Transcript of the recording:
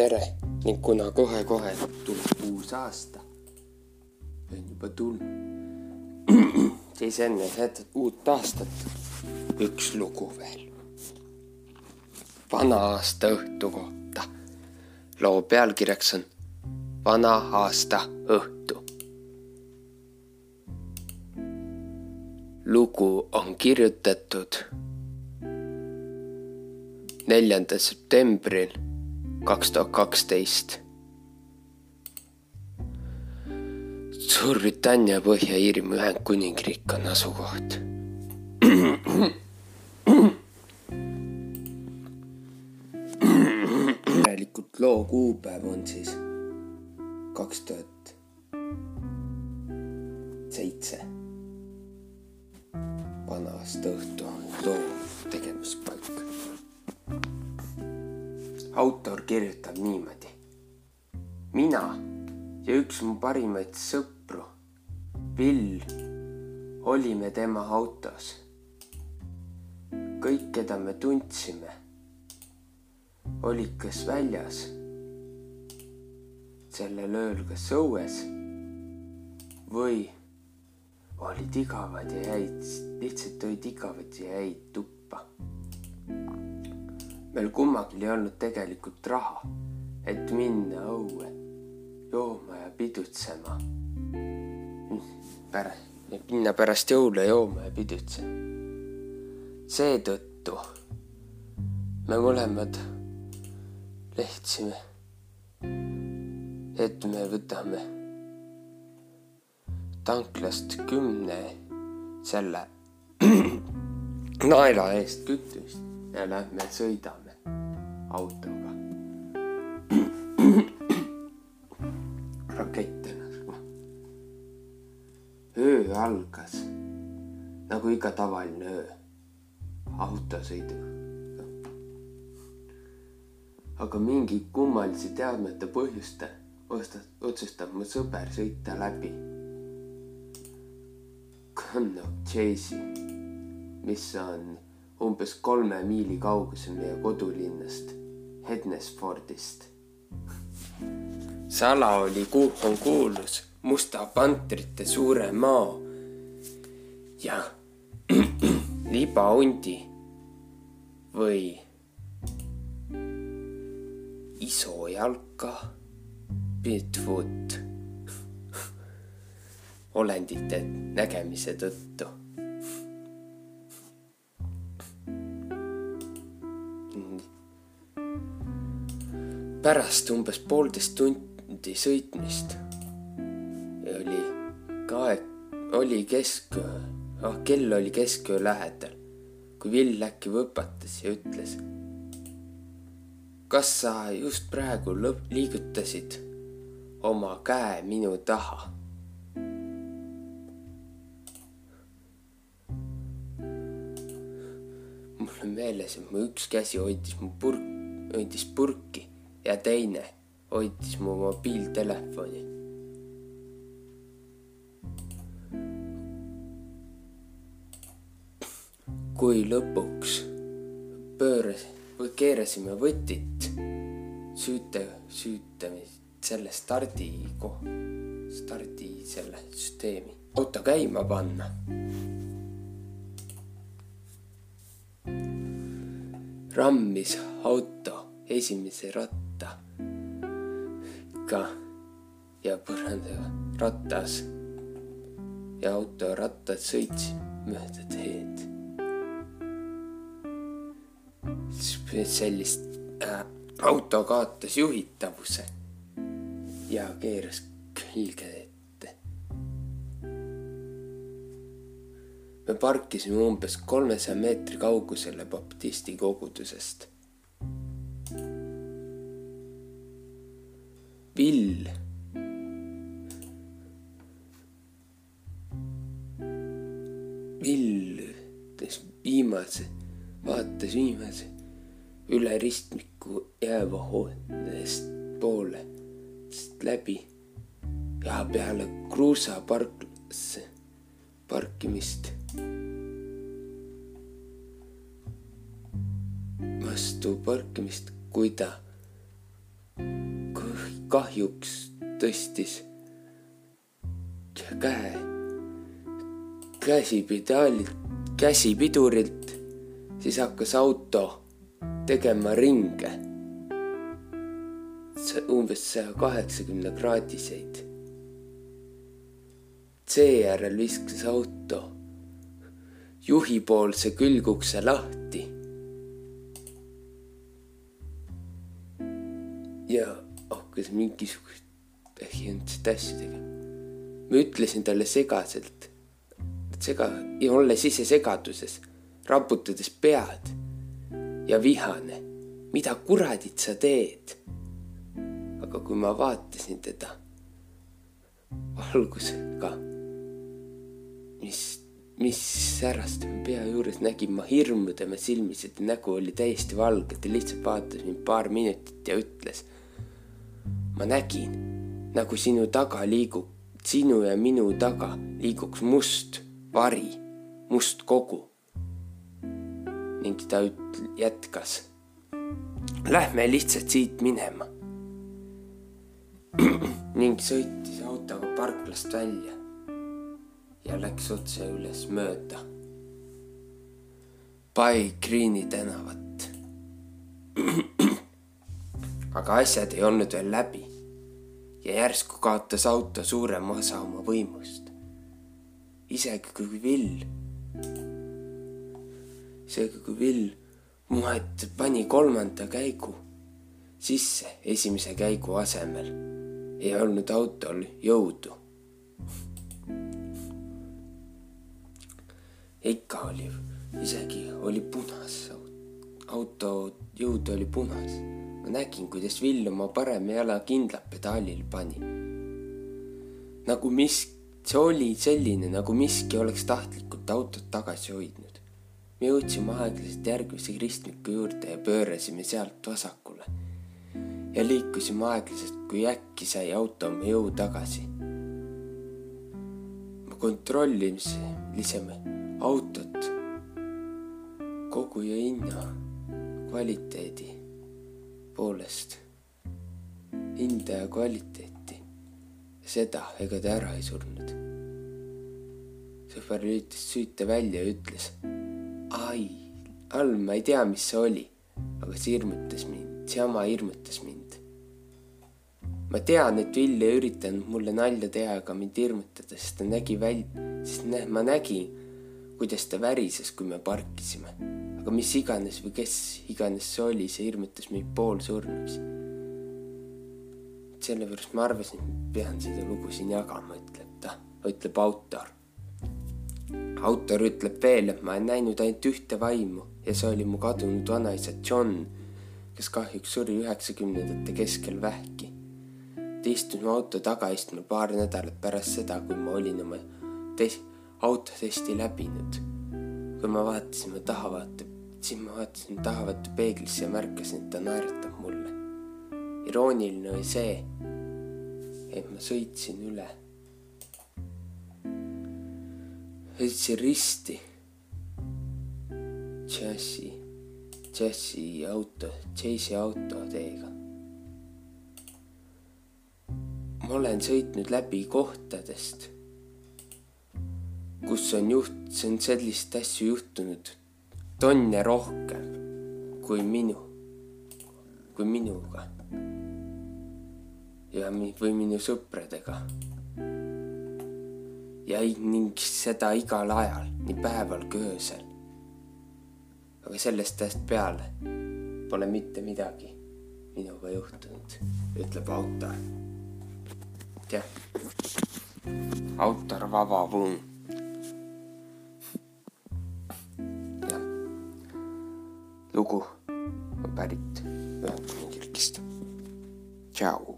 tere ning kuna kohe-kohe tuleb uus aasta, on juba tulnud, siis enne seda uut aastat üks lugu veel. vana aasta õhtu kohta. loo pealkirjaks on Vana aasta õhtu. lugu on kirjutatud neljandal septembril kaks tuhat kaksteist. Suurbritannia Põhja-Iirimaa Ühendkuningriik on asukoht. järelikult loo kuupäev on siis kaks tuhat seitse. vana aasta õhtu on loo tegemispaik autor kirjutab niimoodi. mina ja üks mu parimaid sõpru, Bill, olime tema autos. kõik, keda me tundsime, olid kas väljas, sellel ööl kas õues või olid igavad ja jäid, lihtsalt olid igavad ja jäid tuppa meil kummalgi ei olnud tegelikult raha, et minna õue jooma ja pidutsema. pärast, minna pärast jõule jooma ja pidutsema. seetõttu me mõlemad lehtsime, et me võtame tanklast kümne selle naela eest kütust ja lähme sõidame autoga. rakett ennast. öö algas nagu iga tavaline öö autosõiduga. aga mingi kummalise teadmata põhjuste otsustab mu sõber sõita läbi Connaught Chase'i, mis on umbes kolme miili kaugusel meie kodulinnast, Hednesfordist. Sala oli, on kuulus musta pantrite suure mao ja libahundi või isojalka, Bigfoot olendite nägemise tõttu pärast umbes poolteist tundi sõitmist oli ka aeg, oli kesköö, ah kell oli kesköö lähedal, kui Vill äkki võpatas ja ütles. kas sa just praegu lõpp, liigutasid oma käe minu taha? mul on meeles, et mu üks käsi hoidis mu purk, hoidis purki ja teine hoidis mu mobiiltelefoni. kui lõpuks pööras või keerasime võtit süüte, süütamist selle stardi, stardi selle süsteemi, auto käima panna. rammis auto esimese ratta ka ja põrandaga ratas ja autorattad sõitsid mööda teed. sellist äh, auto kaotas juhitavuse ja keeras külge ette. me parkisime umbes kolmesaja meetri kaugusele baptisti kogudusest pill. ütles viimase, vaatas viimase üle ristmiku jääva hoonest poole läbi ja peale kruusaparklasse parkimist. vastu parkimist, kui ta kahjuks tõstis käe käsipedaalilt, käsipidurilt, siis hakkas auto tegema ringe. umbes saja kaheksakümne kraadiseid. seejärel viskas auto juhipoolse külgukse lahti. Hakkas mingisugust põhjendust asju tegema. ma ütlesin talle segaselt, sega, olles ise segaduses, raputades pead ja vihane. mida kuradit sa teed? aga kui ma vaatasin teda valgusega, mis, mis särast pea juures nägin ma hirmu tema silmis, et nägu oli täiesti valge, ta lihtsalt vaatas mind paar minutit ja ütles ma nägin, nagu sinu taga liigub, sinu ja minu taga liiguks must vari, must kogu. ning ta üt-, jätkas. Lähme lihtsalt siit minema. ning sõitis autoga parklast välja ja läks otse üles mööda Pai Greeni tänavat. aga asjad ei olnud veel läbi ja järsku kaotas auto suurema osa oma võimust. isegi kui Vill, isegi kui Vill muhet pani kolmanda käigu sisse esimese käigu asemel, ei olnud autol jõudu. ikka oli, isegi oli punas, auto jõud oli punas ma nägin, kuidas Vill oma parema jala kindlalt pedaalile pani. nagu mis, see oli selline, nagu miski oleks tahtlikult autot tagasi hoidnud. me jõudsime aeglaselt järgmise ristmiku juurde ja pöörasime sealt vasakule. ja liikusime aeglaselt, kui äkki sai auto oma jõu tagasi. me kontrollisime autot kogu ja hinna kvaliteedi poolest hinda ja kvaliteeti. seda ega ta ära ei surnud. sõber lülitas süüte välja ja ütles. ai, all ma ei tea, mis see oli, aga see hirmutas mind, see jama hirmutas mind. ma tean, et Vill ei üritanud mulle nalja teha ega mind hirmutada, sest ta nägi välja, sest ma nägin, kuidas ta värises, kui me parkisime aga mis iganes või kes iganes see oli, see hirmutas meid poolsurnuks. sellepärast ma arvasin, pean seda lugu siin jagama, ütleb ta, ütleb autor. autor ütleb veel, et ma olen näinud ainult ühte vaimu ja see oli mu kadunud vanaisa John, kes kahjuks suri üheksakümnendate keskel vähki. ta istus mu auto tagaistmel paar nädalat pärast seda, kui ma olin oma tes-, autotesti läbinud kui ma vaatasin, ma taha vaata, siis ma vaatasin tahavõttu peeglisse ja märkasin, et ta naeratab mulle. irooniline oli see, et ma sõitsin üle. sõitsin risti. džässi, džässi auto, džässi autoteega. ma olen sõitnud läbi kohtadest, kus on juht, see on sellist asju juhtunud tonne rohkem kui minu, kui minuga. ja või minu sõpradega. ja ning seda igal ajal, nii päeval kui öösel. aga sellest ajast peale pole mitte midagi minuga juhtunud, ütleb autor. jah, autor Vaba Vung lugu on pärit Ühendkuningriigist. tšau.